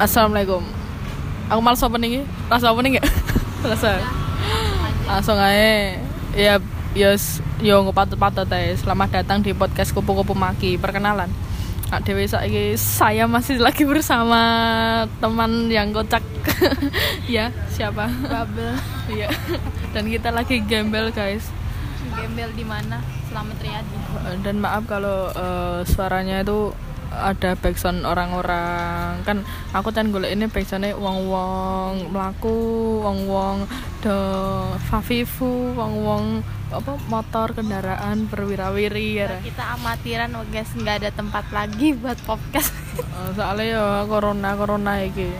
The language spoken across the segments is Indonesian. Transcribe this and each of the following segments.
Assalamualaikum. Aku malas opening Pas opening ya? Selesai. Langsung aja. Ya, yos, yo ngepatut-patut teh. Selamat datang di podcast Kupu-kupu Maki. Perkenalan. Kak Dewi saiki saya masih lagi bersama teman yang kocak. ya, siapa? Bubble Iya. Dan kita lagi gembel, guys. gembel di mana? Selamat Riyadi. dan maaf kalau eh, suaranya itu ada backsound orang-orang. Kan aku kan golek ini backsoundnya wong-wong melaku wong-wong de fafifu wong-wong apa motor kendaraan perwira-wiri ya. Kita amatiran guys, nggak ada tempat lagi buat podcast. Eh, soalnya ya corona corona iki.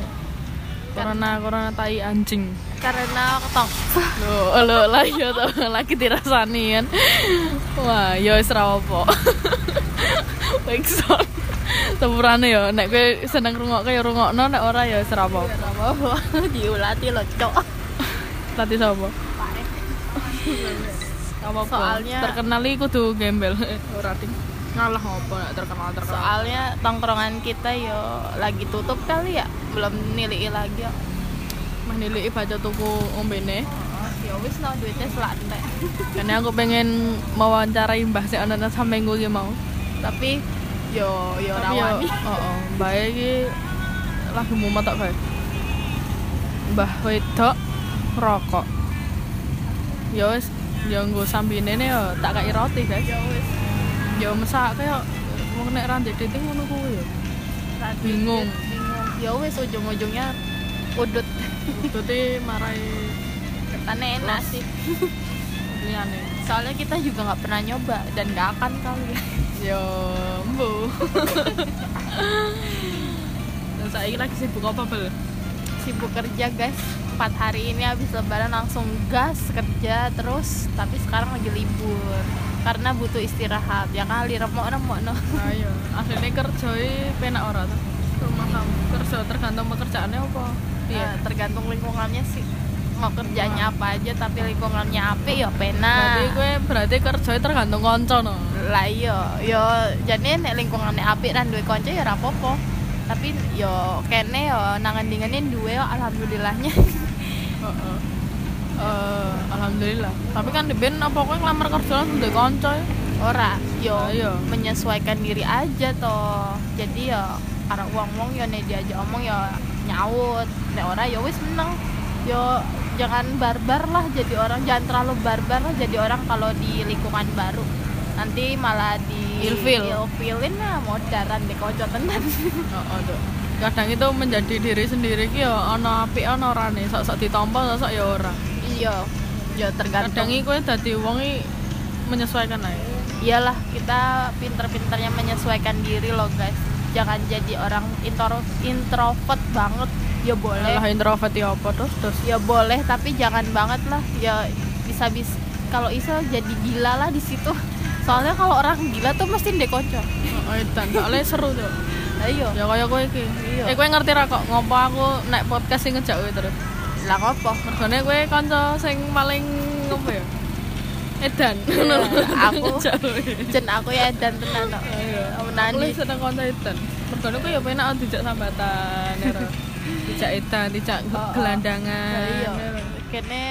Corona corona tai anjing. Karena ketong lo lo lah ya tuh lagi dirasani kan. Wah wis ra apa. Backsound sepurane ya nek kowe seneng rungokke ya rungokno nek ora ya wis ra apa diulati lo cok. Tati sapa apa Soalnya- terkenal iki kudu gembel ora ding ngalah apa nek terkenal terkenal Soalnya tongkrongan kita yo lagi tutup kali ya, belum nilai lagi. ya. mah nilai baca tuku ombene Ya wis no duitnya selantai. karena aku pengen mewawancarai mbah sik ana nang samengku iki mau Tapi yo yo Tapi ya, rawani. heeh, mbah iki lagi mumet tok kae. Mbah wedok rokok. Ya wis, ya nggo sambine ne ya tak kei roti, guys. Ya wis. Ya mesak kaya wong nek randhe dating ngono kuwi. Tadi Bingung. Bingung. Ya wis ujung-ujungnya udut. Berarti marai Ketane enak sih. liyane. Soalnya kita juga nggak pernah nyoba dan nggak akan kali. Ya. Dan saiki lagi sibuk apa, Bel? Sibuk kerja guys. Empat hari ini habis lebaran langsung gas kerja terus. Tapi sekarang lagi libur karena butuh istirahat. Ya kali remok-remok no. Ayo, aslinya kerja iki penak ora tuh? Rumah kamu kerja tergantung pekerjaannya apa? Ya, tergantung lingkungannya sih. Mau kerjanya apa aja tapi lingkungannya apik ya pena. Berarti gue berarti kerja tergantung konco no. lah iya yo jadi nek lingkungannya apik dan duwe konco ya rapopo tapi yo kene yo nangan dingenin duwe yo alhamdulillahnya Heeh. Eh, alhamdulillah. Tapi kan di ben apa kowe ngelamar kerja langsung duwe konco ya? ora yo Ah, iya. menyesuaikan diri aja toh jadi yo karena uang uang yo nek diajak omong yo nyaut nek ora yo wis meneng yo jangan barbar lah jadi orang jangan terlalu barbar lah jadi orang kalau di lingkungan baru nanti malah di Ilfil. ilfilin lah modaran di kocok tenan Heeh, Dok. Kadang itu menjadi diri sendiri ki ya ana apik ana nih, sok-sok ditampa sok-sok ya ora. iya yo tergantung Kadang kowe dadi wong iki menyesuaikan ae. iyalah kita pinter-pinternya menyesuaikan diri loh guys jangan jadi orang intro introvert banget ya boleh Lah introvert ya apa terus terus. ya boleh tapi jangan banget lah ya bisa bisa kalau iso jadi gila lah di situ soalnya kalau orang gila tuh mesti dekonco Oh, edan, soalnya seru tuh. ayo Ya kaya kowe iki. Iya. Eh kowe ngerti ra kok ngopo aku nek podcast sing ngejak kowe terus. lah ngopo Mergone kowe kanca sing paling ngopo ya? Edan. Iya, aku jen aku ya dan tenan no. Iya. Aku menani lu seneng kanca edan. Mergone kowe ya penak dijak sambatan ya Dijak edan, dijak Oh, oh. gelandangan. Iya ya kene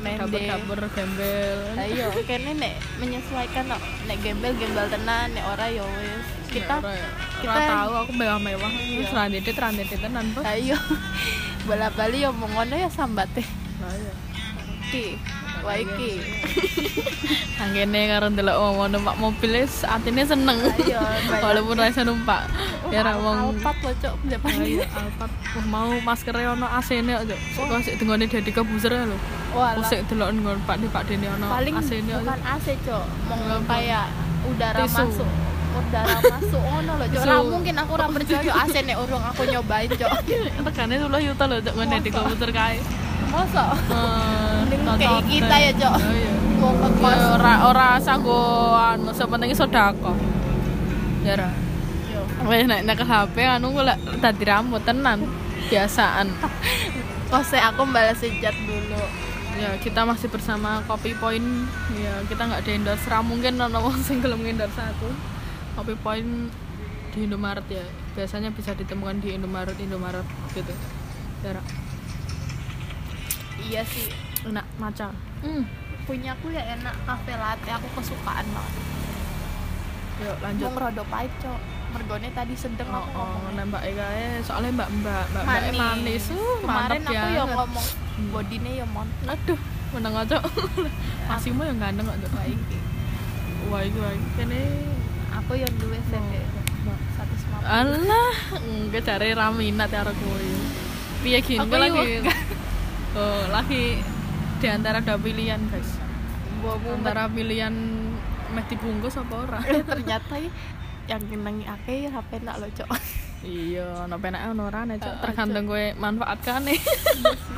Dapur-dapur gembel. ayo kene nek menyesuaikan no. nek gembel gembel tenan nek ora ya wis kita ya. kita- Ora tahu aku mewah-mewah. Iya. Wis randedet randedet tenan, Bos. ayo bola bali ya mau ngono ya sambate Lah iya. ki wah iki Anggene karo ndelok wong numpak mobil wis atine seneng. Ayo, bayang. Walaupun ra iso numpak. Ya ra wong alpat lo cok depan Ayo Alphard. Wah, mau maskere ono AC-ne kok. Cuk. Kok sik dengone Deddy Kebuser lho. wah Kok sik delok nggon Pak Di Pak Dene ono paling AC-ne bukan AC cok Apa? kayak udara masuk udara masuk ngono loh cok. Ora mungkin aku ora percaya cok AC nek urung aku nyobain cok Regane 10 juta lho Deddy Masa? Kebuser kae. Masa cocok kayak kita ya, Cok. Oh, iya. mau Ya, ngekos ora ora sanggo anu sepenting sedekah. Ra. Yo. Wes nek nek ke HP anu gue tadi rambut tenan biasaan. kose aku balas sejat dulu Ya kita masih bersama Kopi Point. Ya kita nggak di endorse. Ra mungkin ono wong sing gelem endorse aku. Kopi Point di Indomaret ya biasanya bisa ditemukan di Indomaret Indomaret gitu Jarak iya sih. Enak maca hmm. punya aku ya enak cafe latte aku kesukaan banget. Yuk lanjut. Mau ngerodo pahit cok. Mergone tadi sedeng oh, aku oh ngomong nembak Ega soalnya mbak mbak mbak mbak manis, manis. Uh, kemarin aku yang banget. ngomong bodine ya mon. Aduh meneng aja masih mau yang ganteng aja. Baik wah itu wah kene. Aku yang duwe CV satu sembilan alah enggak cari raminat ya aku piye gini lagi. oh, lagi di antara dua pilihan guys. Antara pilihan meh dibungkus apa ora? Eh ternyata ya yang kenangi ake ya HP nak lo cok. Iya ono penake ono ora nek Cok. Heeh, tergantung kowe manfaatkan nih.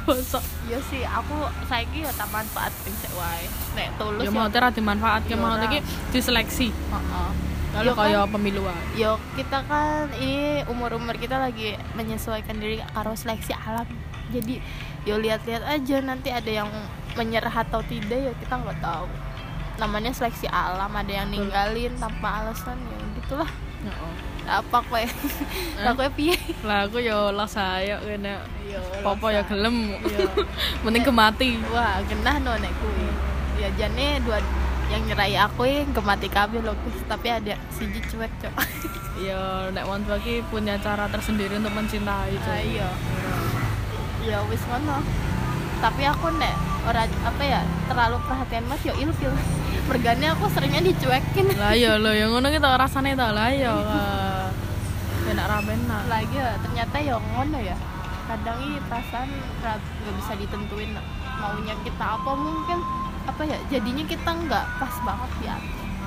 Bosok iya sih aku saiki ya tak manfaat sik wae. Nek tulus ya mau ora dimanfaatke Ya mau iki diseleksi. Heeh. kalau Ya kan? kaya pemilu ae Yo kita kan ini umur-umur kita lagi menyesuaikan diri karo seleksi alam. Jadi yo lihat-lihat aja nanti ada yang menyerah atau tidak ya kita nggak tahu. Namanya seleksi alam ada yang ninggalin tanpa alasan ya gitulah. Heeh. Apa kue? Lah kue piye? lah aku yo lah saya kene Yo popo ya gelem Iya. mending kemati Wah, genah no nek kuwi. Ya jane dua yang nyerai aku yang kemati kabeh loh tapi ada siji cuek cok ya nek ki punya cara tersendiri untuk mencintai Cok. Ah, iya ya wis ngono. Tapi aku nek ora apa ya terlalu perhatian mas yo ilfil. Mergane aku seringnya dicuekin. Lah ya lo yang ngono kita rasane ta lah ya enak ramen lagi ya ternyata ya ngono ya. Kadang ini perasaan ra- nggak bisa ditentuin maunya kita apa mungkin apa ya jadinya kita nggak pas banget hati.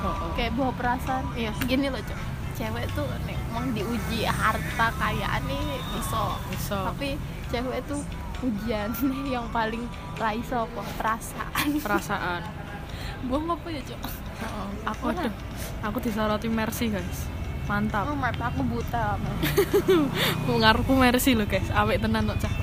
Oh, oh. kayak bawa perasaan. Ya gini loh cok. Cewek tuh nek emang diuji harta kayaan nih iso. Iso. Tapi cewek tuh ujian yang paling raiso apa? Perasaan. Perasaan. Buang apa ya cok? Oh. Aku waduh. aku disoroti Mercy guys. Mantap. Oh, mata aku buta aku ngarepku Mercy lo guys. Awet tenan kok cah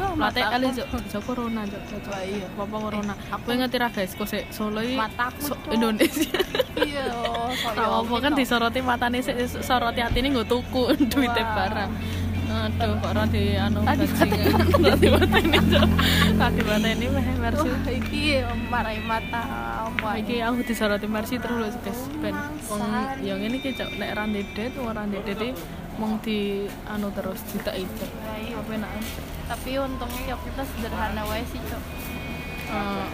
oh, mata kali jok jok corona jok jok Wah, iya. apa corona Eh, aku ngerti ra guys? Kok sik Solo iki Mataku, so-. Indonesia. Iya so Tahu apa kan disoroti matane sik soroti atine nggo tuku duite Wah. barang. Aduh kok ora di anu Tadi. Tadi Cok. Tadi matene meh. Wah, iki marahi mata apa Iki aku disoroti Mercy terus guys ben wong Bangsat. yang ini ki Cok nek ra ndedet wong ra ndedet iki mong di anu terus Cok. Ya, iya. Apa enak? tapi untungnya ya kita sederhana wae sih cok Eh,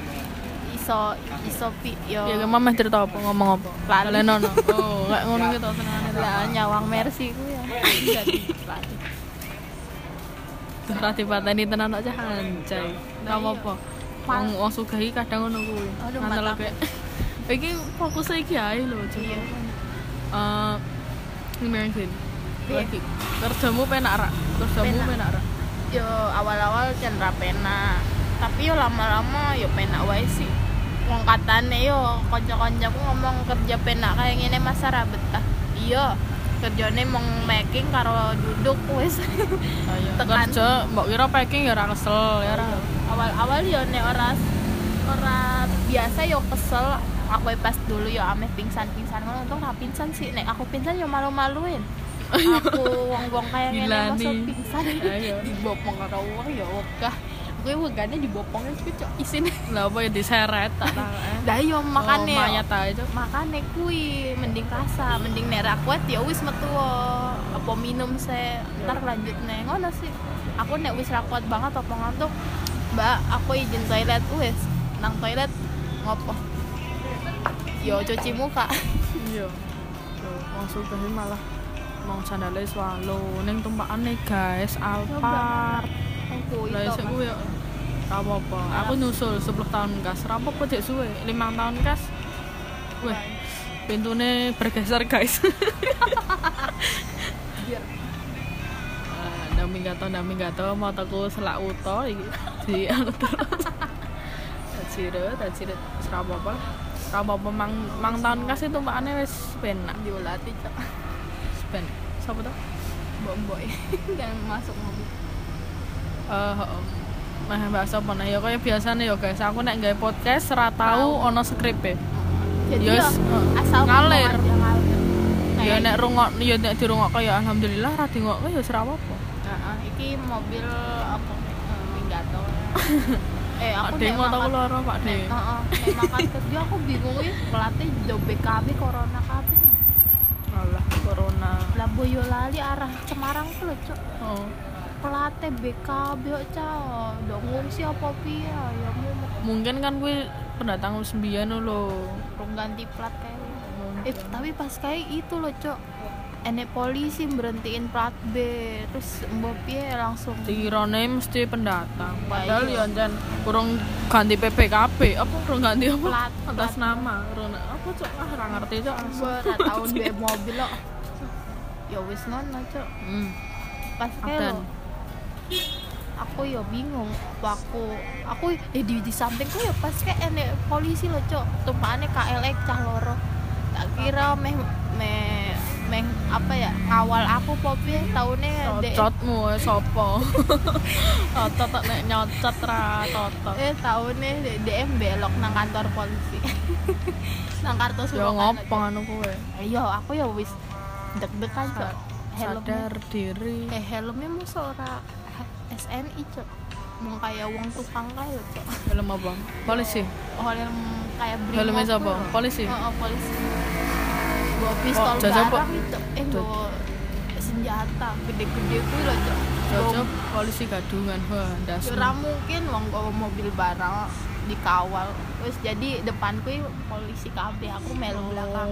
iso iso pi yo ya mama cerita apa ngomong apa? Lali. Nono. Oh, gak ngono gitu senengane ta. lah nyawang mercy ku ya jadi pelatih Tuh ra dipateni tenan aja anjay. Nah, Apa iya. apa? Wong wong sugih iki kadang ngono kuwi. Mataku. kayak iki fokus iki ae lho. Iya. Eh gimana sih? Iya. Lagi kerjamu penak ra? Kerjamu Penak. penak ra? yo awal-awal cendera pena tapi yo lama-lama yo pena wae sih wong katane yo kanca-kancaku ngomong kerja pena kayak gini masa ra betah iya kerjane mong making karo duduk wis. Ayo. Tekan. Kerja mbok kira packing ya ora kesel ya awal-awal yo nek ora ora biasa yo kesel. Aku pas dulu yo ameh pingsan-pingsan ngono untung ra pingsan sih. Nek aku pingsan yo malu-maluin. Aku wong-wong kayak ngene nih. pingsan. Dibopong karo wong ya wegah gue wegane dibopongnya sih cok isin. Lah apa ya diseret tak tak. dah yo makane oh, mayat aja. makane kui mending rasa mending nek kuat ya wis metu wo. apa minum se ntar lanjut nih ngono sih. Aku nek wis ra kuat banget apa ngantuk mbak aku izin toilet wis. Nang toilet ngopo? Yo cuci muka. Iya. Wong sugih iki malah mau sandale swalo. Ning tumpakane guys Alphard. aku itu apa-apa. Aku nyusul 10 tahun kas. Apa-apa cek suwe. 5 tahun kas. Weh, pintune bergeser guys. Ah, Nami gak tau, nami gak tau mau taku selak uto. Di anu terus. Tajire, tajire ora apa-apa. Ora apa-apa mang mang tahun kas itu mbakane wis penak. diulati cok Wis penak. Sapa tuh? mbok dan masuk mobil Eh, heeh. Meh bahas apa nah ya kaya biasane ya guys. Aku nek gawe podcast ora tau ono skrip e. jadi Yes, yo uh, asal ngomong ngalir. ngalir. Nah, ya nek rungok ya nek dirungok ya alhamdulillah ra dingok ya ora apa-apa Heeh, iki mobil apa eh, minggato eh aku Deng tau makan- loro Pak Deng heeh, makan kerja aku bingung wih pelatih do BKB corona kabeh alah corona lah Boyolali arah Semarang tuh lho oh pelatih BKB cok do ngungsi apa piye ya mungkin kan gue pendatang sembilan lo rong ganti plat kayak eh tapi pas kayak itu loh cok. Enek polisi berhentiin plat B terus mbok piye langsung. Tirone mesti pendatang. Lah padahal iya. ya jan kurang ganti PPKB apa kurang ganti apa? Plat, atas plat. nama. Kurang apa cok? Ah ora ngerti cok. Gue tahun dua mobil loh ya wis ngono cok. Hmm. pas kayak lo aku ya bingung apa aku aku eh di, di sampingku ya pas kayak enek polisi loh cok. Tumpahane KLX cah loro. Tak kira meh meh meh apa ya ngawal aku popi tahunnya Cocotmu eh, sopo? Tok nek nyocot ra totot eh tahunnya DM belok nang kantor polisi. Nang kartu Ya Sulokan ngopo anu kowe. Iya aku ya wis deg-degan cok. Helmnya sadar diri. Eh helmnya musuh ora SNI cok. Mau kayak uang tukang kayak cok. Helm apa? Polisi? Oh helm kayak brimob helmnya siapa tuh. polisi? Oh, oh, polisi. Bawa pistol Oh, jajah, Pak. barang itu. Eh bawa senjata. Gede-gede kuwi loh cok. Cocok polisi gadungan. Wah Ya dasar ora mungkin wong bawa mobil barang dikawal. Terus jadi depanku polisi kabeh. Aku melu Oh. belakang.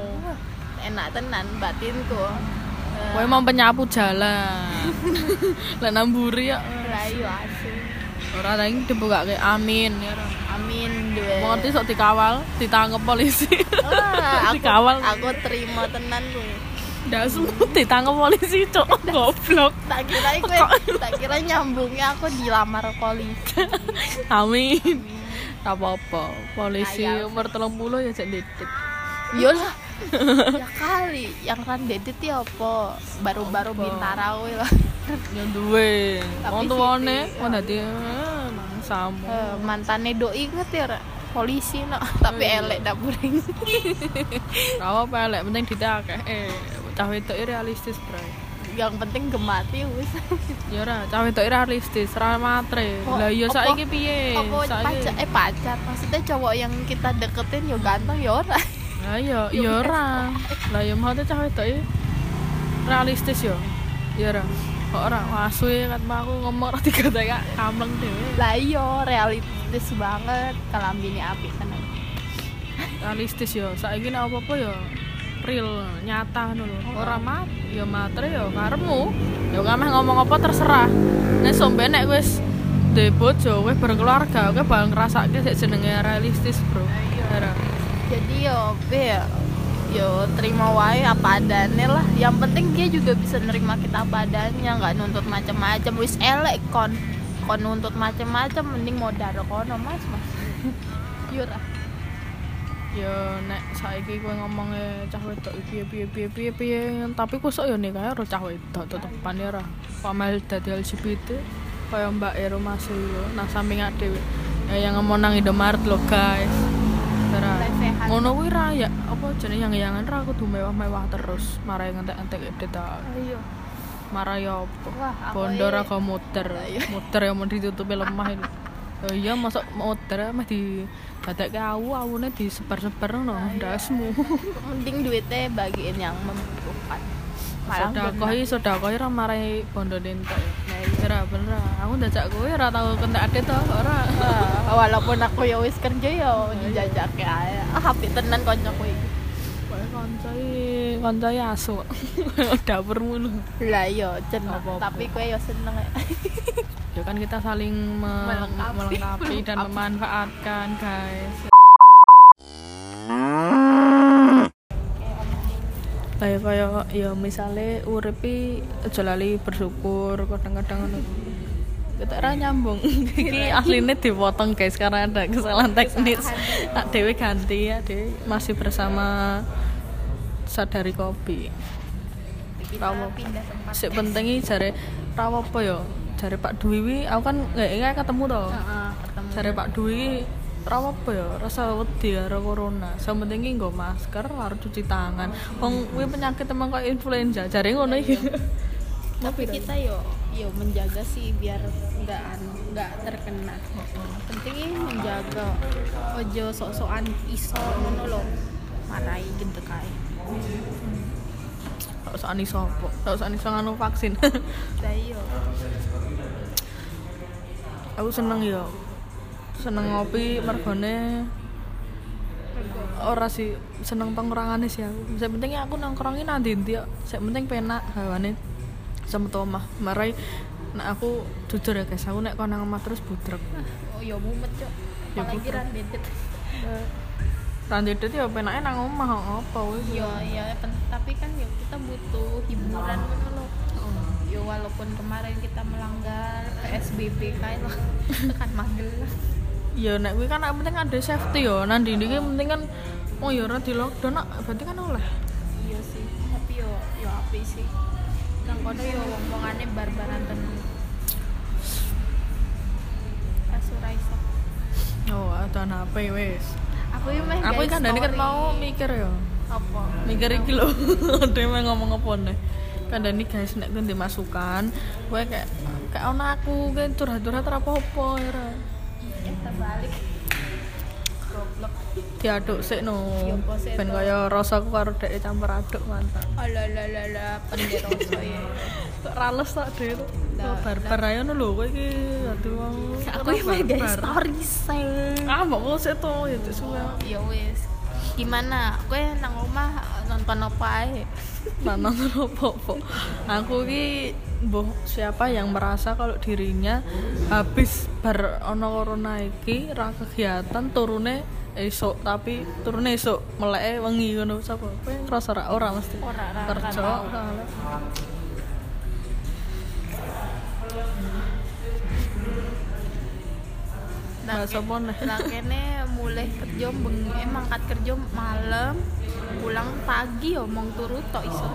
Enak tenan batinku Kowe mau penyapu jalan. Lah namburi ya. rayu asu Ora ta iki dibukake amin ya ora. amin duwe Mau ngerti sok dikawal, ditangkep polisi. Wah, aku, Dikawal. aku terima tenan gue Dasmu ditangkep polisi, Cok. Goblok. tak kira gue tak kira nyambungnya aku dilamar polisi Amin. Tak apa-apa. Polisi Ayal. umur 30 ya cek didik. Yolah ya kali yang kan dedet ya apa baru-baru bintara gue lah Ya duwe. Wong tuane sithik, wong ya. dadi mangsamu. Eh, mantannya doi inget ya Ra? polisi no tapi iya. elek dapuring Ora apa elek penting ditakeh. Eh, cah wedok iki realistis, Bro. yang penting gemati wis Ya ora, cah wedok iki realistis, ra matre. Lah iya saiki piye? apa pacar eh pacar maksudnya cowok yang kita deketin yo ganteng ya ora Lah iya, iya ora. Lah ya mau cah wedok realistis yo. Ya ora. Kok ora ya kan aku ngomong ora dikata ya kamleng dhewe. lah iya realistis banget kelambine api tenan Realistis yo. Saiki nek apa-apa yo real nyata ngono lho. Ora mat, ya matre yo karepmu. Ya kameh ngomong apa terserah. Nek sombe nek wis duwe bojo, wis berkeluarga, kowe bakal ngrasake sik jenenge realistis, Bro. Iya. Ya jadi yo be ya yo terima wae apa adanya lah. Yang penting dia juga bisa nerima kita apa adanya nggak nuntut macam-macam. Wis elek kon. Kon nuntut macam-macam mending modal kono mas. Mas. Yura ya nek saiki kowe ngomongnya cah wedok iki piye piye piye piye. Tapi kusuk ya nikah karo cah wedok tetepan ya ora pamel dadi LGBT kaya Mbak Ero Masih yo. Nah samping dhewe. Ya yang ngomong nang Indomaret lo guys Lesehan. ngono kuwi ra ya apa jenenge yang yangan ra kudu mewah-mewah terus marai ngentek-entek edit ta ayo marah ya apa? Bondo ra kok muter. Iya. muter yang mau ditutupi lemah ini. Oh iya masuk muter mah di dadekke awu awune disebar-sebar ngono ndasmu. Mending duitnya bagiin yang membutuhkan. Malah sedekah iki sedekah ora marai bondo entek ya ora bener. Aku ndajak kowe ora tau kentek ade to ora. Ah, walaupun aku ya wis kerja ya dijajak ae. Ah happy tenan koncoku iki. Kowe kancai kancai asu dapurmu lho lah iya jen. Apa-apa. tapi kue ya seneng ya ya kan kita saling me- Melengkapi. melengkapi dan memanfaatkan guys kayak kayak ya misalnya uripi aja lali bersyukur kadang-kadang ngono. Kita ora nyambung. Iki aslinya dipotong guys karena ada kesalahan teknis. Tak dewe ganti ya dewe masih bersama sadari kopi. Rawo. sik penting iki jare rawo apa ya. Jare Pak Dwi wi aku kan nggak ingat ketemu Heeh, ketemu. Jare Pak Dwi ra apa ya? Rasa wedi karo corona. Sing penting nggo masker karo cuci tangan. Wong kuwi penyakit emang kayak influenza. Jare ngono iki. Tapi kita yo yo menjaga sih biar nggak anu nggak terkena. Penting menjaga. Ojo sok-sokan iso ngono lo marai gitu kae gak usah iso apa gak usah iso nganu vaksin. Lah iya. Aku seneng ya seneng ngopi mergone. Ora sih seneng tongkrongannya sih aku. Yang penting aku nongkrongin nanti ya. Yang penting penak hawane. Sama omah. Marai nah aku jujur ya guys aku nek kono omah terus budrek oh yo mumet cok Ya, apalagi randedet Randedet ya penaknya nang omah apa wis yo ya pen- tapi kan yo kita butuh hiburan ngono lo yo walaupun kemarin kita melanggar PSBB kae lah. Tekan Magelang ya nek kuwi kan yang penting ada safety yo. Nang ndi iki penting kan oh ya ora di lockdown nak berarti kan oleh. Iya sih tapi yo yo api sih. Nang kono yo wong-wongane barbaran tenan Asura iso. Oh ada HP wis? Aku yo meh aku kan dari kan mau mikir ya apa? Mikir iki lho. Yang ngomong apa nih? Kan Dani guys nek gue dimasukan gue kayak kayak ono aku kan curhat-curhat apa apa ya ya diaduk sih no ben kaya rasaku karo dek campur aduk mantap alalalala penderoso ya kok rales tak dek? Lah, barbar aja no lho kowe iki aduh aku yang meh guys story sing ah mau kok sih tuh ya tuh suwe. Ya wes gimana? Gue nang rumah nonton apa ae? Nana apa-apa aku ki boh siapa yang merasa kalau dirinya habis bar ono corona iki ra kegiatan turune esok tapi turune esok meleke wengi ngono sapa kowe ngerasa ra ora mesti Ora, ra, ra kerja. Nah? Nah, kene mulai kerja bengi, eh mangkat kerja malam, pulang pagi yo mong turu tok iso.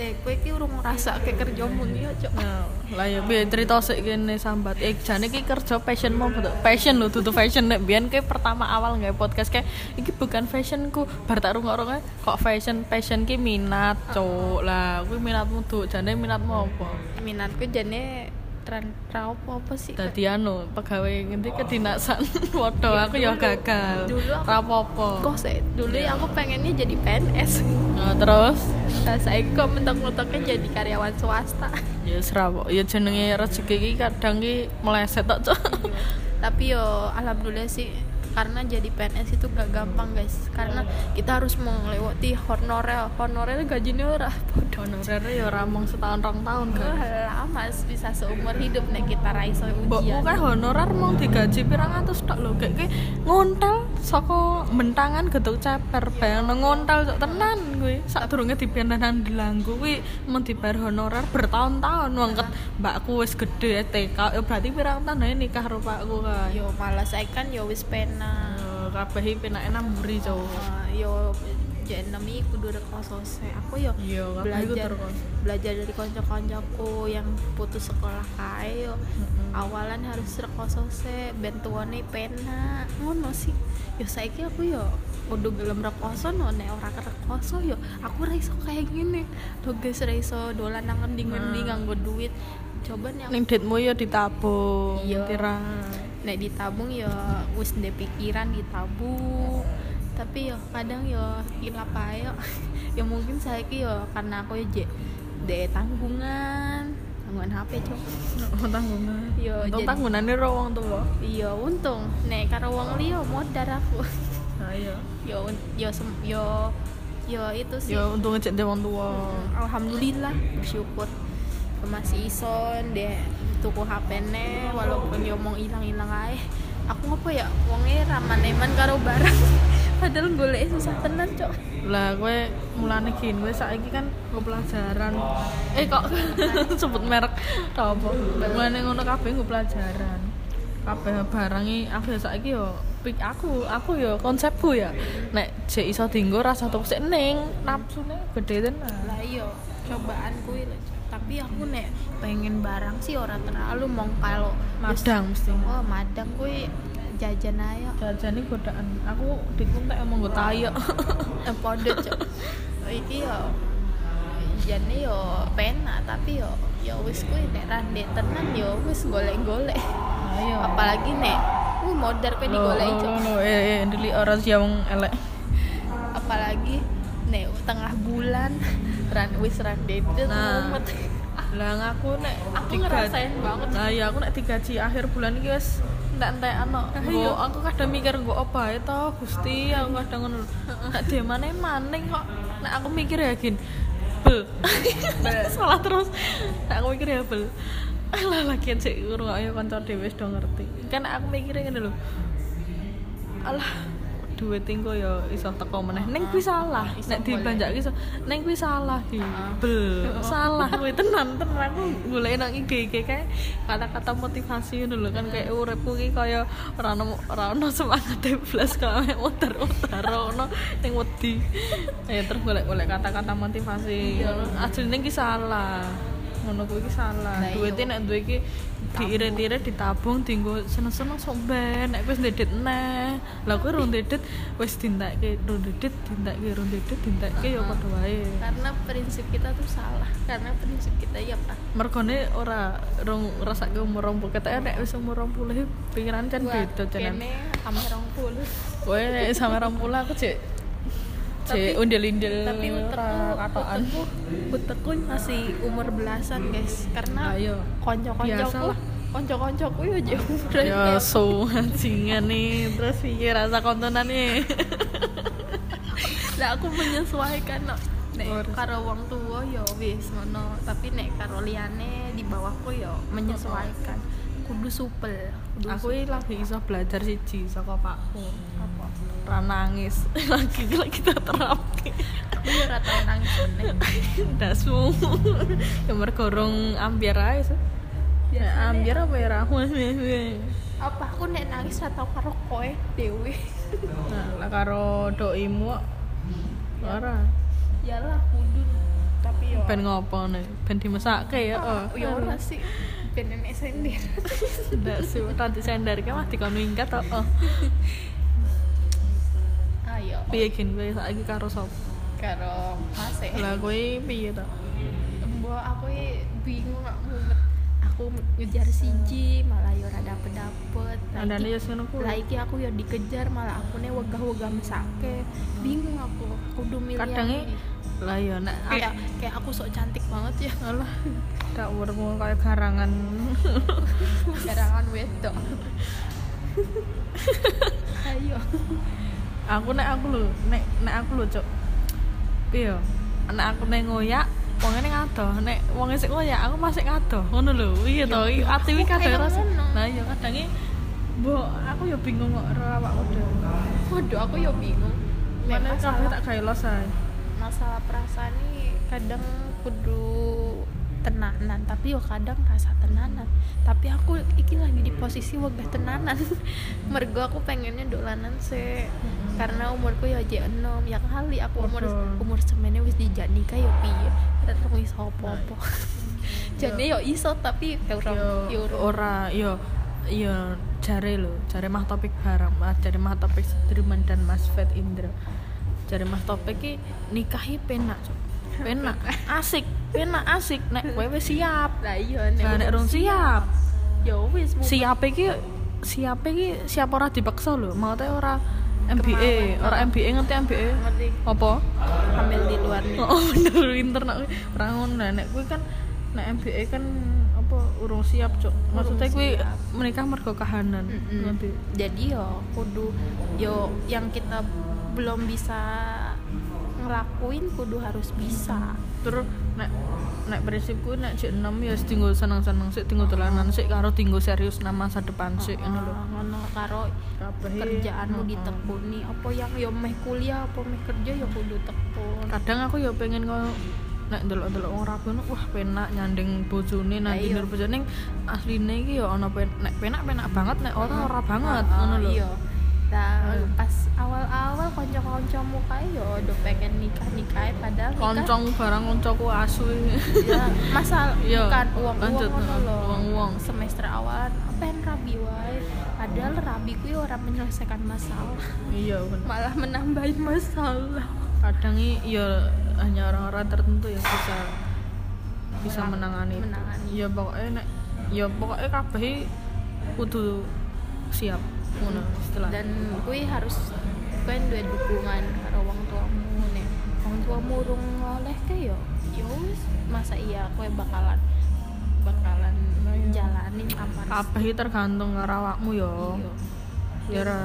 Eh, kowe iki urung ngrasa ke kerja bengi yo, Cok. Nah, lah ya biar cerita sik kene sambat. Eh jane ki kerja passion mau betul. Passion lho tutu fashion nek biyen ke pertama awal nggak podcast kayak iki bukan fashionku. Bar tak rungok kok fashion passion ki minat, cuk. Lah kuwi minatmu tuh jane minatmu apa? Minatku jane tren ra apa apa sih? Dadi anu pegawai ngendi kedinasan. Waduh aku ya gagal. Dulu aku- Ra apa-apa. Kok sih dulu ya aku pengennya jadi PNS. Nah, terus Nah, saya kok mentok-mentoknya jadi karyawan swasta. ya serap ya jenenge rezeki ki kadang ki meleset tok, cuk. tapi yo alhamdulillah sih karena jadi PNS itu gak gampang guys. Karena kita harus melewati honorer honorer gajinya ora Honorer ya ora mung setahun rong tahun kan. Lama bisa seumur hidup nek kita raiso ujian. kan honorer mau digaji pirang atus tok lho. Kayak kayak ngontel saka bentangan gedok caper bayang ngontal cok tenan gue saat turunnya di dilanggu kuwi men dibayar honorer bertahun-tahun wangket mbakku wis gede TK ya berarti pirang tahun nikah rupa pakku kan yo malah saya kan yo wis pena. Kabeh penake namburi cok. Yo J6 ini kudu rek aku yo iya, belajar belajar dari konco-koncoku yang putus sekolah kae yo. Mm-hmm. awalan harus rek osose bentuane pena. Ngono sih. Yo kira aku yo kudu belum rekoso no nek ora rekoso yo. Aku ra kayak gini tuh guys ra iso dolan nang ngendi-ngendi nah. nganggo duit. Coba nih aku... ning duitmu yo ditabung iya. nek ditabung yo wis ndek pikiran ditabung tapi ya kadang ya hilap yo. ya mungkin saya yo karena aku ya je de tanggungan. Tanggungan HP cok? Oh, tanggungan. Yo, Untung tanggungannya ro wong tuwa iya untung. Nek karo wong liya modar aku. Nah iya. Yo yo sem- yo yo itu sih. Ya untung cek ndek wong tuwa. Alhamdulillah bersyukur. Masih ison deh tuku HP ne walaupun yo mau hilang-hilang ae. Aku ngapa ya wonge raman-eman karo barang padahal golek susah tenan cok. Lah gue mulane gini gue saiki kan gue pelajaran eh kok sebut merek tau apa mulane ngono kabeh gue pelajaran. Kabeh barang iki aku ya saiki yo pik aku aku yo konsepku ya. Nek jek iso dinggo rasa tuku sik ning nafsune gede tenan. Lah iya cobaan kuwi tapi aku nek pengen barang sih ora terlalu mong kalau madang mesti. Oh madang kuwi jajan ayo. Jajan ini godaan. Aku dikuntek emang gue tayo eh podo cok. Iki yo. Jane yo penak tapi yo yo wis kuwi nek rande tenan yo wis golek-golek. Ayo. Apalagi nek uh modar kuwi digoleki cok. no eh eh dili orang yang elek. Apalagi nek tengah bulan ran wis rande Nah. lah aku nek Aku tiga- ngerasain banget. nah ya aku nek digaji akhir bulan iki wis ndak entek ano iya. aku kadang mikir nggo apa to Gusti? Aku kadang ngono. Nek dia mana maning kok. Nek aku mikir ya gin bel. Salah terus. Nek aku mikir ya bel. Lah lagi sik ngrungokke kanca dhewe wis do ngerti. Kan aku mikirnya ngene lho. Alah duit tingko ya iso teko meneh. Ning kuwi salah. Iso nek golek. dibanjak iso. Ning kuwi salah ki. Bel. Salah kuwi. Tenan tenan. Aku golek nang IG IG kae kata-kata motivasi ngono lho. Kan kayak uripku ki kaya ora ono ora ono semangat blas kok muter-muter ono ning wedi. Ya terus golek-golek kata-kata motivasi. Asline ki salah ngono kuwi salah. Lah iya. duwite nek duwe iki diirit-irit ditabung dienggo seneng-seneng sok ben nek wis ndedet neh lah kuwi rong ndedet wis dintekke rong ndedet dintekke rong ndedet dintekke ya padha wae. Karena prinsip kita tuh salah. Karena prinsip kita ya pak. Mergone ora rong rasake umur 20 ketek nek wis umur 20 pikiran kan beda cenan kene rong puluh. Kowe nek sama 20 aku cek cek undel-undel tapi utekku katokan utekku utekku masih umur belasan guys. Karena ayo konco-koncoku Biasalah. konco-koncoku ya jauh ya so anjingan nih. Terus pikir rasa kontenan nih. Lah aku menyesuaikan no. nek Harus. karo wong tua ya wis ngono. Tapi nek karo liyane di bawahku ya menyesuaikan. Kudu supel. Kudu aku lagi iso belajar siji saka pakku. apa ra nangis. Lagi kita terapi. Aku ya ora tau nangis meneh dasmu ya mergo rong ambiar ae so. ya ambiar apa ya ra apa? Aku nek nangis ora tau karo kowe dewe nah lah karo doimu kok. Ora. Yalah kudu. Tapi yo. Ben ngopo nih ben dimesake ya oh. ya ora sih. Ben nenek sender. Ndak sih tadi sender ki mah dikon minggat to oh ayo piye gin kowe saiki karo sapa karo mas e. lah kowe piye to Mbok aku bingung aku. Aku ngejar siji malah yo ora dapet-dapet. Lah andane iki- ya ngono kuwi Lah iki aku yo dikejar malah aku nih wegah-wegah mesake. Bingung aku. Kudu milih. Ini. lah ya nek kayak kayak aku sok cantik banget ya. alah dak umurmu kayak garangan Garangan wedok. Ayo. Aku nek aku lho nek nek aku lho cok piye nek aku nek ngoyak wong ini ngadoh. Nek wong sik ngoyak aku masih ngadoh. Ngono lho iya to? Ati iki aku kadang ngono. nah iya kadange mbok aku ya bingung kok karo awakku dhewe Waduh, aku yo bingung. Mana kabeh tak gawe los masalah perasaan ini kadang kudu tenanan tapi yo kadang rasa tenanan. Tapi aku iki lagi di posisi wegah tenanan. Mergo aku pengennya dolanan sih. Karena umurku ya aja enom ya kali aku umur Betul. umur semene wis dijak nikah yo piye? Tetep iso apa-apa. Jadi yo iso tapi ya ora yo yo ora. yo yo jare lho jare mah topik barang Mas jare mah topik Sudirman dan Mas Fed Indra. Jare mah topik ki nikahi penak penak. asik penak asik. Nek kowe wis siap. Lah iya nah nek rong siap. yo wis siap iki siap iki siap ora dipaksa lho. Mau teh ora MBA Kemauan. ora MBA ngerti MBA ngerti. Apa? Hamil di luar nih. Oh bener pinter nak ora ngono. Nek kuwi kan nek MBA kan apa urung siap cok maksudnya siap. menikah mergo kahanan Mm-mm. ngerti jadi yo kudu yo yang kita belum bisa ngelakuin kudu harus bisa. Terus nek nek prinsipku nek jek enam ya tinggal seneng-seneng sik tinggal dolanan sik karo tinggal serius nang masa depan sik ngono lho. Ah, ngono karo kerjaanmu ditekuni. Apa yang yo meh kuliah apa meh kerja yo kudu tekun. Kadang aku ya pengen ngono nek ndelok-ndelok wong rapi ngono wah penak nyanding bojone nanti iya. nur bojone asline iki ya ana pen nek penak-penak banget nek ora ora banget ngono lho Nah, Hmm. pas awal-awal konco-koncomu kae yo udah pengen nikah-nikah padahal nikah koncong barang koncoku asu ya masal Iya, bukan uang uang lanjut, ngono heeh, loh. uang-uang. semester awal pengen rabi wae? Padahal rabi kuwi orang menyelesaikan masalah. Iya bener. Malah menambahin masalah. Kadang i- ya hanya orang-orang tertentu yang bisa bisa Menang- menangani menangani. ya pokoknya nek ya pokoknya kabeh kudu siap ngono dan kuwi harus kuwi duwe dukungan karo wong tuamu nek wong tuamu urung oleh ke yo yo masa iya kowe bakalan bakalan Nah, iya. jalanin tanpa kabeh i tergantung karo awakmu ya ya ra?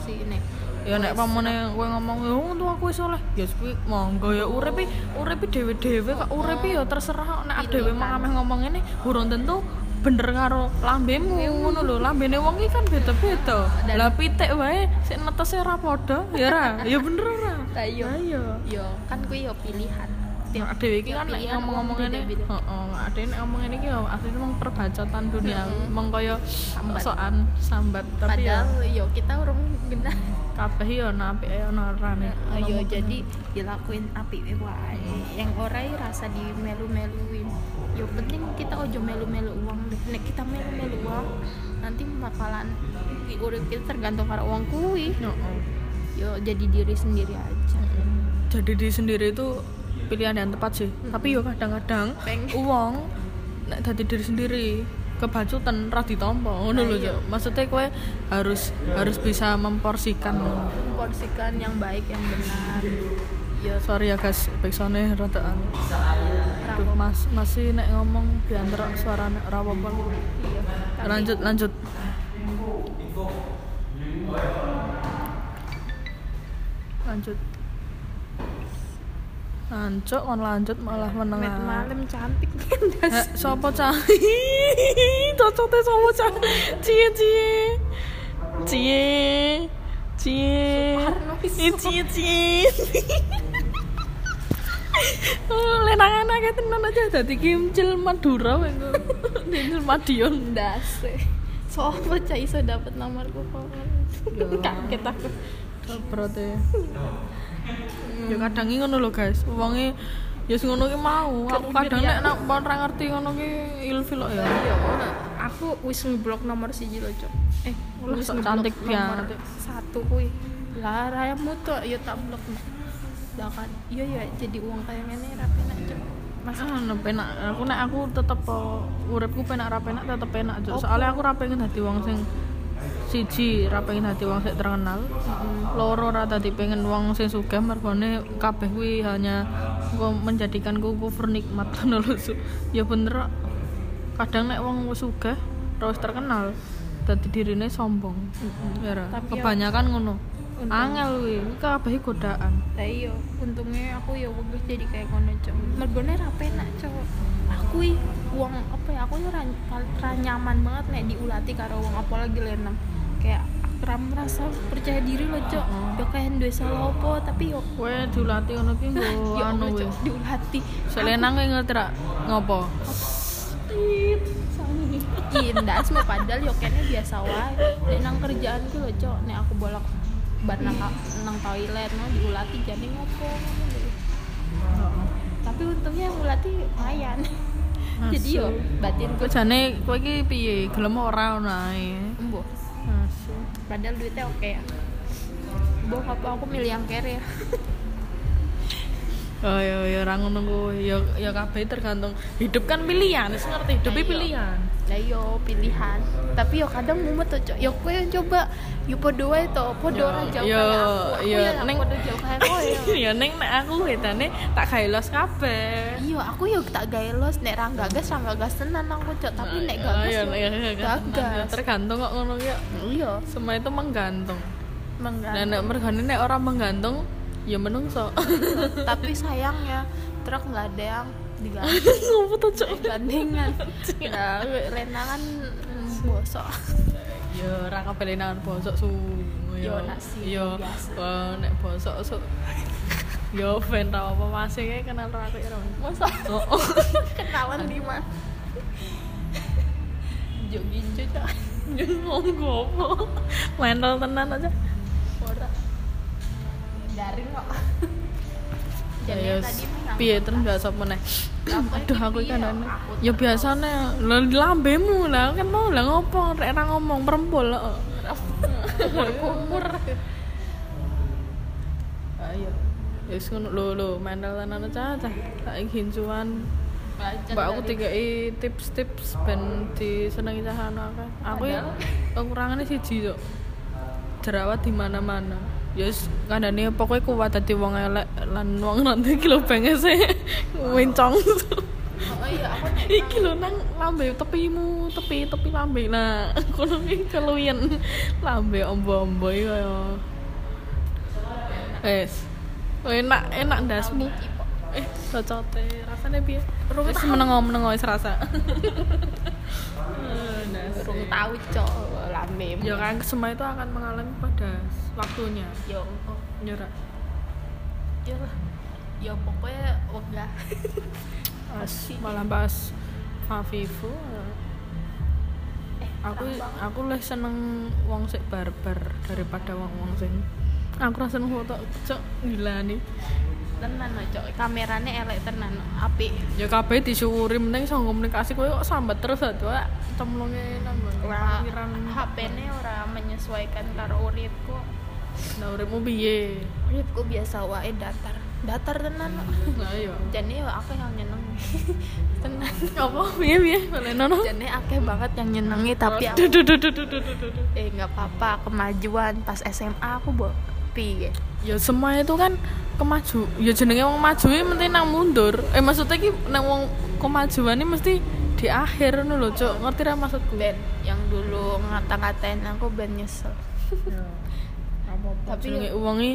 Sih nek ya nek pamane kowe ngomong ya wong tua aku wis oleh. Ya kuwi monggo ya urip urip dhewe-dhewe kok urip ya terserah. Nek dhewe Pilihan. mangame ngomong ngene urung tentu bener karo lambemu ngono lho. Lambene wong iki kan beda-beda. Lah pitik wae sik netese ora padha. Ya ra ya bener ora? Lah, iya. Lah, iya. Yo kan kuwi yo pilihan. Nah, dhewe iki kan ngomong-ngomong ngene heeh ade nek ngomong ngene iki ya asline mung perbacotan dunia. Mong kaya Sambat. sokan sambat. Tapi padahal yo kita urung genah. kabeh ya ana apike ana orane ayo jadi dilakuin api wae. Yang ora rasa di yo penting kita ojo melu-melu uang. Deh nek kita melu-melu uang nanti bakalan urip kita tergantung karo uang kuwi. Heeh. yo jadi diri sendiri aja. Jadi diri sendiri itu pilihan yang tepat sih. Tapi yo kadang-kadang uang nek dadi diri sendiri kebacutan ra ditampa. Ngono Nah, lho iya. Cuk. maksudnya kowe harus harus bisa memporsikan. Porsikan yang baik yang benar yo sorry ya guys backsoundnya rada anu Aduh, mas masih nek ngomong diantar suara apa-apa iya lanjut lanjut lanjut lanjut kon lanjut malah Met menengah malam cantik Eh, sopo cah? Cocoknya sopo cah? Cie cie. Cie. Cie. Ih, Cie cie. Lenangan akeh tenan aja dadi kimcil Madura wae. Kimcil Madiun. ndase sopo cah iso dapet nomorku kok Ya. kaget aku Berarti. Ya kadang iki ngono lho guys. Wonge ya sing ngono ki mau. Aku kadang nek nak pon ra ngerti ngono ki ilfil kok ya. Iya, aku wis ngeblok nomor siji lho, Cok. Eh, wis cantik nomor banget. Satu kuwi. Lah rayamu tuh ya tak blok. Lah kan, iya ya jadi uang kayak ngene ra penak, Cok. Mas Ah, nah, penak. Aku nek aku tetep uh, uripku penak ra penak tetep penak. Cuk. Soalnya aku ra pengen dadi wong sing siji ra pengen dadi wong sing terkenal. Loro ra dadi pengen wong sing sugih mergone kabeh kuwi hanya engko menjadikanku kufur nikmat ngono lho. Ya bener. Kadang nek wong sugih terus terkenal dadi dirine sombong. Ya ra. Tapi ya- Kebanyakan ngono. Angel kuwi, kabeh godaan. Lah iya, untungnya aku ya wegah jadi kayak kono, Cok. Mergone ra penak, Cok. Aku i uang apa ya? Aku ya ra, nyaman banget nek diulati karo wong apalagi lenang. Kayak akram rasa percaya diri loh, Cok. Yo kayak duwe salah apa, tapi yo Kowe dilatih ngono ki nggo ya anu. Cok, diulati. Selenang kowe ngerti ra ngopo? Indah semua padahal yo kene biasa wae. Nek nang kerjaan ku lho, Cok, nek aku bolak bar nang, nang toilet no diulati jadi ngopo. Tapi untungnya ulati lumayan. jadi yo batin Kowe jane kowe iki piye? Gelem ora ngono ae. embo. Padahal duitnya oke ya. Bo apa aku milih yang kere ya. Oh ya ya ora ngono kowe. Ya ya kabeh tergantung. Hidup kan pilihan, wis ngerti hidup iya. pilihan. Lah yo pilihan. Tapi yo kadang mumet tuh. Yo kowe yang coba yo podo wae to, podo Yo, ora jauh yo, yo, ya neng- podo jauh kayak kowe. yo. ya ning nek aku wedane tak gawe los kabeh. Iya, aku yo tak gawe los nek ra gagas ra gagas tenan aku, Cok. Tapi nek Ah, gagas ya, yo ya, ya, ya, gagas. Tergantung kok ngono ya. Iya, Semua itu menggantung. menggantung. Dan nek mergane nek orang menggantung ya menungso. Tapi sayangnya truk nggak ada yang diganti to, Cuk? gandengan. Nah, renangan mm, bosok. Ya ora lenangan bosok su. Yo, nasi Yo biasa. wah, nek bosok su. Yo ben tau apa masih kayak kenal ora aku. Masa Oh, oh. kenalan di mana? Jogging Cok. Ngomong apa? Mental tenan aja. Garing kok. Ya, jadi ya, tadi piye terus gak sop meneh? Apa aduh aku ikan ya? aneh. Ya lah di lambemu lah kan mau lah ngopo rek ra ngomong perempol heeh. kumur ayo. Ya ngono. Lho lho mental tenan caca saiki hincuan. Mbak aku tiga tips-tips ben disenengi cah akeh. Aku ya kekurangannya siji kok. Jerawat di mana-mana. Ya wis kandhane pokoke kuat dadi wong elek lan wong nanti iki lho bengese wincong. oh iya aku iki lho nang lambe tepimu, tepi tepi lambe. Nah, kono iki keluyen lambe ombo-ombo iki kaya. Wes. Enak enak ndasmu. Eh, cocote rasanya piye? Wis menengo-menengo wis rasa. Eh, urung tahu cok lambe Ya kan semua itu akan mengalami pada waktunya. kok Nyerah. yo lah. Yo pokoknya wegah. Pas malah pas Afifu. eh Aku aku lebih seneng wong sik barbar daripada wong-wong sing aku rasa seneng foto cok gila nih tenan cok. Kamerane elek tenan apik. Ya kabeh disyukuri penting sang komunikasi kowe kok sambat terus ah tuh cemlunge nang pikiran HP-ne ora menyesuaikan karo uripku. Nah uripmu piye? Uripku biasa wae datar. Datar tenan nah iya. Jane aku yang nyeneng. Tenan. Apa? Piye piye balenono jane akeh banget yang nyenengi tapi aku eh enggak apa-apa kemajuan. Pas SMA aku bo piye ya. Semua itu kan kemaju. Ya jenenge wong maju ini mesti nang mundur. Eh maksudnya ki nang wong kemajuan ini mesti di akhir ngono lho cuk. Ngerti ra maksudku? Ben yang dulu ngata-ngatain aku ben nyesel. Tapi Tapi jenenge wong iki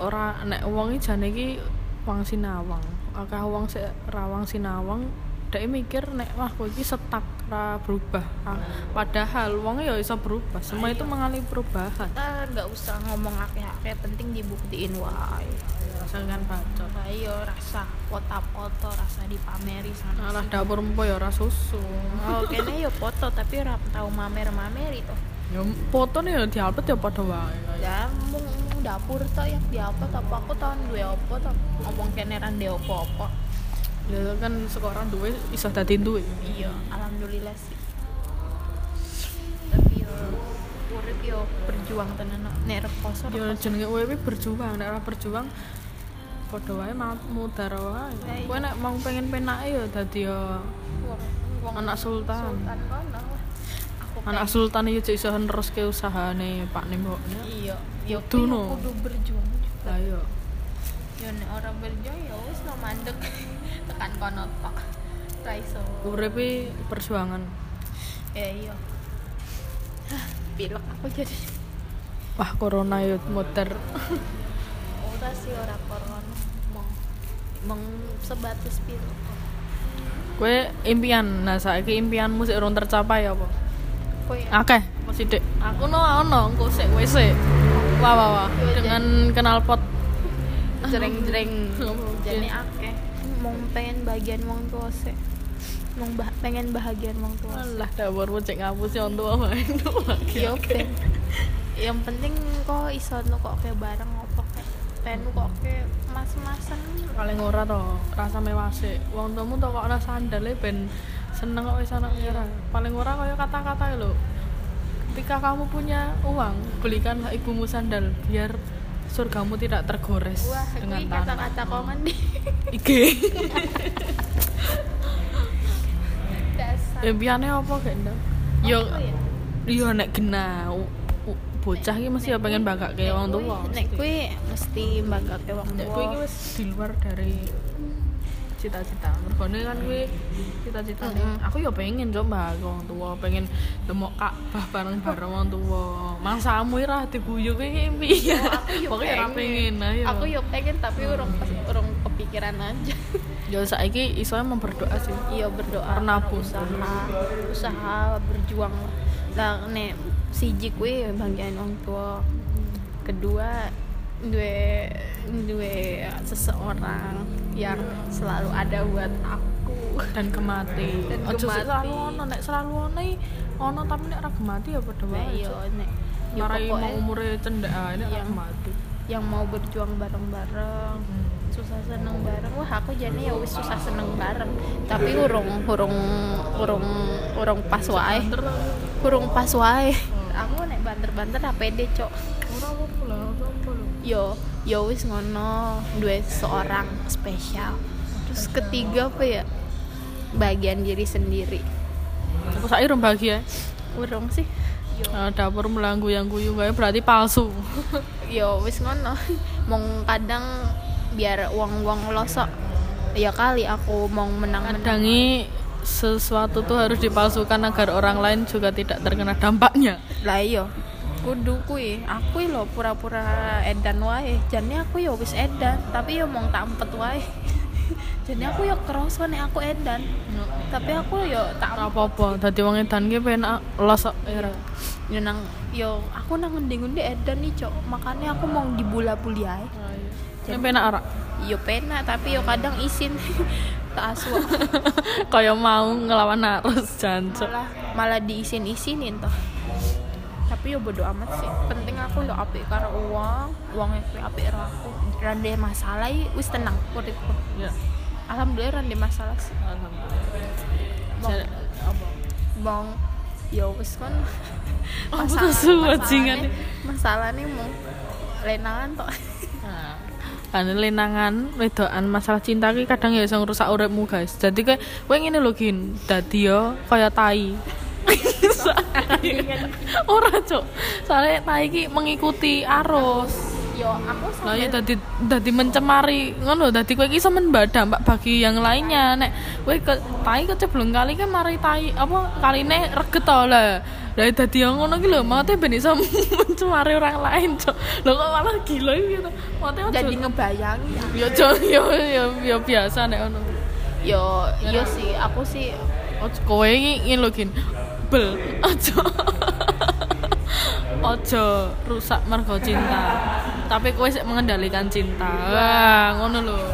ora nek wong iki jane iki wong sinawang. Akeh wong sik ra wong sinawang dhek mikir nek wah kowe iki setak ra berubah. Ah, padahal wong ya iso berubah. Semua itu mengalami perubahan. Kita nggak usah ngomong akeh-akeh penting dibuktiin wae. Rasakan bacot ayo rasa foto-foto rasa dipameri sana alah dapur empo ya ora susu. Oh kene yo foto tapi ora tau mamer-mamer itu ya foto nih ya diupload ya padha wae. Ya mung dapur tok yang diupload apa aku tahun duwe apa tok ngomong kene ra ndek ya kan sekarang duwe iso dadi duwe. Iya alhamdulillah sih. Tapi yo urip yo berjuang tenan nek rekoso ya jenenge iki berjuang. Nek ora berjuang padha wae ma- mudar wae. Lah, kowe nek mau pengen penake ya dadi wong anak sultan. sultan kono. Aku anak sultan iki cek iso neruske usahane Pak Nemboknya iya yo Kudu, berjuang juga. ayo yo nek orang berjuang ya wis no mandek tekan kono tok. Ra iso. Urip iki perjuangan? Ya iya. Pilek aku jadi. Wah corona ya muter. Ora sih ora corona. Mong mong sebatas pilek. Kowe impian? Nah saiki impianmu sik urung tercapai apa? Kowe akeh masih dek aku no ono engko sik WC wah wah wah. Dengan knalpot jreng-jreng. Oke. jadi akeh mau pengen bagian wong tua sih. Mau bah pengen bahagian wong tua sih. Alah dapurmu cek ngapus ya untuk apa itu yo ben yang penting kok iso nu kok kayak bareng apa kayak pengen kok kayak mas-masan. Paling ora to rasa mewase wong tuamu to kok ora sandale ben seneng kok wis anak merah paling ora kaya kata-kata lho. Ketika kamu punya uang belikanlah ibumu sandal biar surgamu tidak tergores Wah, dengan tanah. kata-kata komen di Ike. Impiane apa gak ndak? Oh, yo ya? yo nek genah bocah iki mesti ya pengen bangga ke wong tuwa. Nek kuwi mesti bangga wong tuwa. Nek kuwi wis di luar dari cita-cita. Mergone kan kuwi cita-citane. Mm-mm. Aku ya pengen coba wong tua, pengen demok Ka'bah bareng-bareng wong tua. Mangsamu ira diguyu kuwi impian. aku ora pengen ayo. aku yo pengen tapi urung urung kepikiran aja ya saiki iso emang berdoa sih. iya berdoa Pernabung. usaha usaha berjuang lah lah nek siji kuwi bagian wong tua kedua duwe duwe seseorang yang selalu ada buat aku dan kemati. Dan gemati. selalu ono nek selalu ono ono tapi nek ora gemati ya padha wae. iya nek ya Marai mau umure cendak ae nek ora gemati. yang mau berjuang bareng-bareng susah seneng bareng wah aku jadi ya wis susah seneng bareng tapi urung urung urung urung pas wae lah. urung pas wae aku nek banter-banter apa pede cok Ora apa-apa lah, apa lho. yo yo wis ngono dua seorang spesial. Terus ketiga apa ya? Bagian diri sendiri. Aku saiki rum bahagia. urung sih. Nah, dapur melanggu yang guyu kayak berarti palsu. yo wis ngono. Mong kadang biar uang-uang losok ya kali aku mau menang-menang. Kadangi sesuatu tuh harus dipalsukan agar orang lain juga tidak terkena dampaknya. lah iya kudu kui. Aku lo pura-pura edan wae. Jane aku yo wis edan tapi yo mau tak empet wae. Jadi aku yo kerasa nek aku edan. Tapi aku yo tak Ora apa-apa, dadi wong edan ki penak losok era. yo nang yo aku nang ngendi-ngendi edan nih cok. Makanya aku mau dibula-buli ae. Ini penak ora? yo pena tapi yo kadang isin. Tak asu Kayak mau ngelawan arus jancuk. malah malah diisin-isinin toh tapi yo bodo amat sih penting aku yo apik karo uang uang yang apik karo aku rande masalah wis tenang uripku Ya. alhamdulillah rande masalah sih Alhamdulillah. Apa? bang yo wis kan masalah nih mau lenangan toh kan lenangan wedokan masalah cinta ki kadang ya iso ngrusak uripmu guys. Jadi kayak kowe ngene lho gin, dadi yo kaya tai. Ora, Cuk. Soalnya tai ki mengikuti arus. yo aku Lah ya dadi dadi mencemari ngono dadi kowe iki iso dampak bagi yang lainnya nek kowe ke tai keceblong kali kan mari tai apa kaline reget to lah. Lah dadi yang ngono ki lho mate ben iso mencemari orang lain, Cuk. Lho kok malah gila to. Mate jadi ngebayangi Ya Cuk, ya ya ya biasa nek ngono. yo yo sih aku sih Ojo kowe iki lho gin. Bel, ojo. Ojo rusak mergo cinta. Tapi kowe sik mengendalikan cinta. Wah, ngono lho.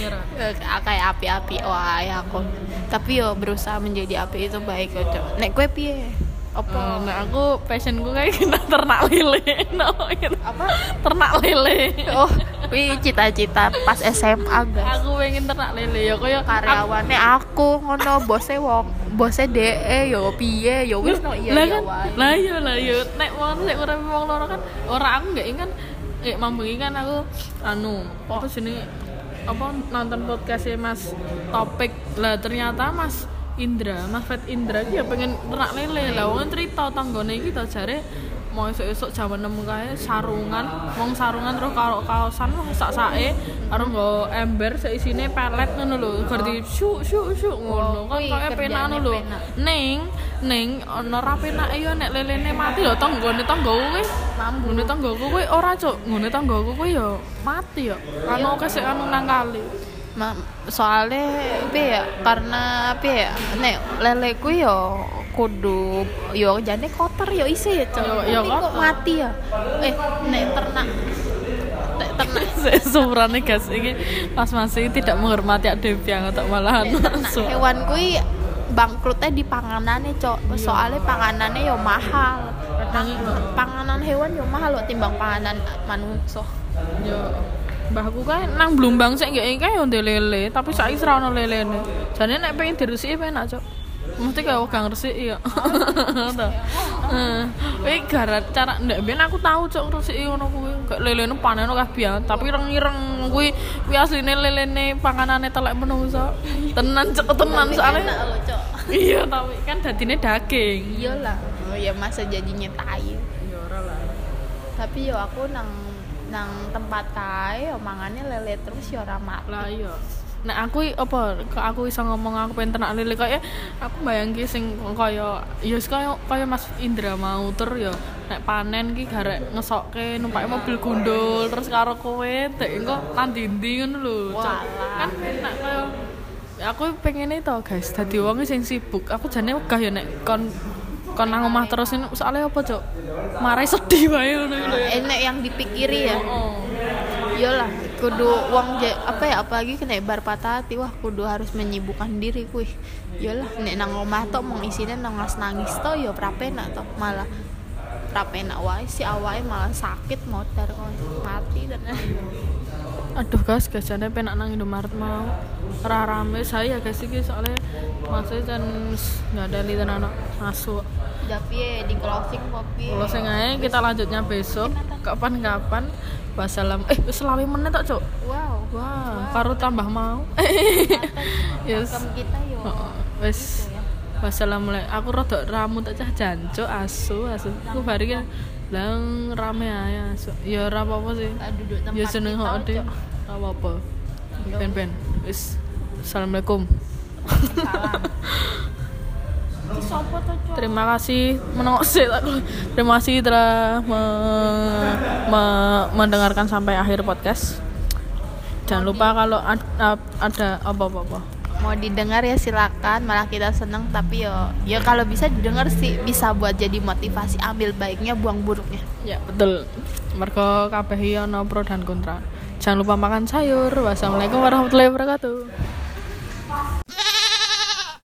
Iya eh, kayak api-api wah ya aku tapi yo berusaha menjadi api itu baik cok nek gue piye Apa? Nah aku passionku kayak gini ternak lele. No, gitu. apa? Ternak lele. oh wi cita-cita pas SMA guys. Aku pengen ternak lele ya koyo karyawannya aku ngono bose wong bose DE yo piye yo wis no iya lah iya kan lah iya lah iya. Nek wong sik ora wong loro kan ora aku enggak kan eh mambengi kan aku anu apa jenenge? Apa nonton podcastnya Mas Topik. Lah ternyata Mas Indra Mas Fat Indra ki ya pengen ternak lele. Lah wong cerita tanggane iki to jare mau esuk-esuk jam 6 kae sarungan wong sarungan terus karo kaosan wah sak-sake karo nggo ember sik isine pelet ngono lho berarti syuk syuk syuk ngono. Kan kuwi kaya penak ngono lho. ning ning ana ra penake yo nek lelene mati lho tanggane tanggoku kuwi. Ngene tanggoku kuwi ora cuk. Ngene tanggoku kuwi yo mati yo. Anu kesek anu nang kali soalnya apa ya karena apa ya nek leleku yo kudu yo jane kotor yo isi ya cok. Yo- yo kok mati ya? Eh nek ternak. Nek ternak. Seumurane guys ini Mas masih tidak menghormati Adev yang atau malahan hewan kui bangkrutnya di panganannya cok. Soalnya panganannya yo mahal. Iya. panganan hewan yo mahal loh timbang panganan manusia yo mbahku kan nang Blumbang sik nggak kae yo lele tapi saiki ora ono lelene. Jane nek pengen diresiki penak cok mesti kayak gak ngresiki ya Heeh. Gara cara ndek ben aku tahu cok ngresiki ngono kuwi gak lelene panen kabeh tapi ireng-ireng kuwi kuwi asline lelene panganane telek menungso. Tenan cok tenan soalnya. iya tapi kan dadine daging. Iyalah oh ya masa jadinya tai. Ya ora lah. Tapi yo aku nang nang tempat kae yo mangannya lele terus yo ora lah iya. Nah aku apa kok aku iso ngomong aku pengen ternak lele kayak aku bayangke sing kaya ya kaya kaya Mas Indra mau tur ya. Nek panen ki garek ngesokke numpake mobil gundul terus karo kowe dek engko nang ndi ngono lho. Kan enak kaya. Ya aku pengen itu guys. Dadi wong sing sibuk aku jane wegah ya nek kon kon nang omah terus ini soalnya apa cok marai sedih wae ngono ya. Enek yang dipikiri ya. Oh. Iyalah kudu uang ja- apa ya apalagi kena bar patah hati wah kudu harus menyibukkan diri kuy iyalah nek nang omah tok mau isinya nangis nangis to yo prapenak to malah rapenak wae si awake malah sakit modar kok mati dan aduh guys gasane penak nang Indomaret mau rame saya guys iki soalnya maksudnya kan nggak ada litan anak masuk udah piye di closing kopi saya ae kita lanjutnya besok. kapan-kapan wassalam eh selawe menit tok cuk. Wow. Wah karo tambah mau. Yes. Kita yo. Heeh, wis. Gitu ya. wassalamualaikum aku rada ramu tak cah jancuk asu asu. Aku bari ki lang rame ae asu. Ya ora apa-apa sih. Kita duduk tempat ya seneng kok Cok. ora apa-apa. Ben ben wis. Assalamualaikum. Salam Terima kasih menengok. Terima kasih telah me- me- mendengarkan sampai akhir podcast. Jangan lupa kalau ad- ad- ada apa-apa. mau didengar ya silakan malah kita seneng tapi yo ya kalau bisa didengar sih bisa buat jadi motivasi ambil baiknya buang buruknya Ya betul. Mergo kabeh ono pro dan kontra. Jangan lupa makan sayur. Wassalamualaikum warahmatullahi wabarakatuh.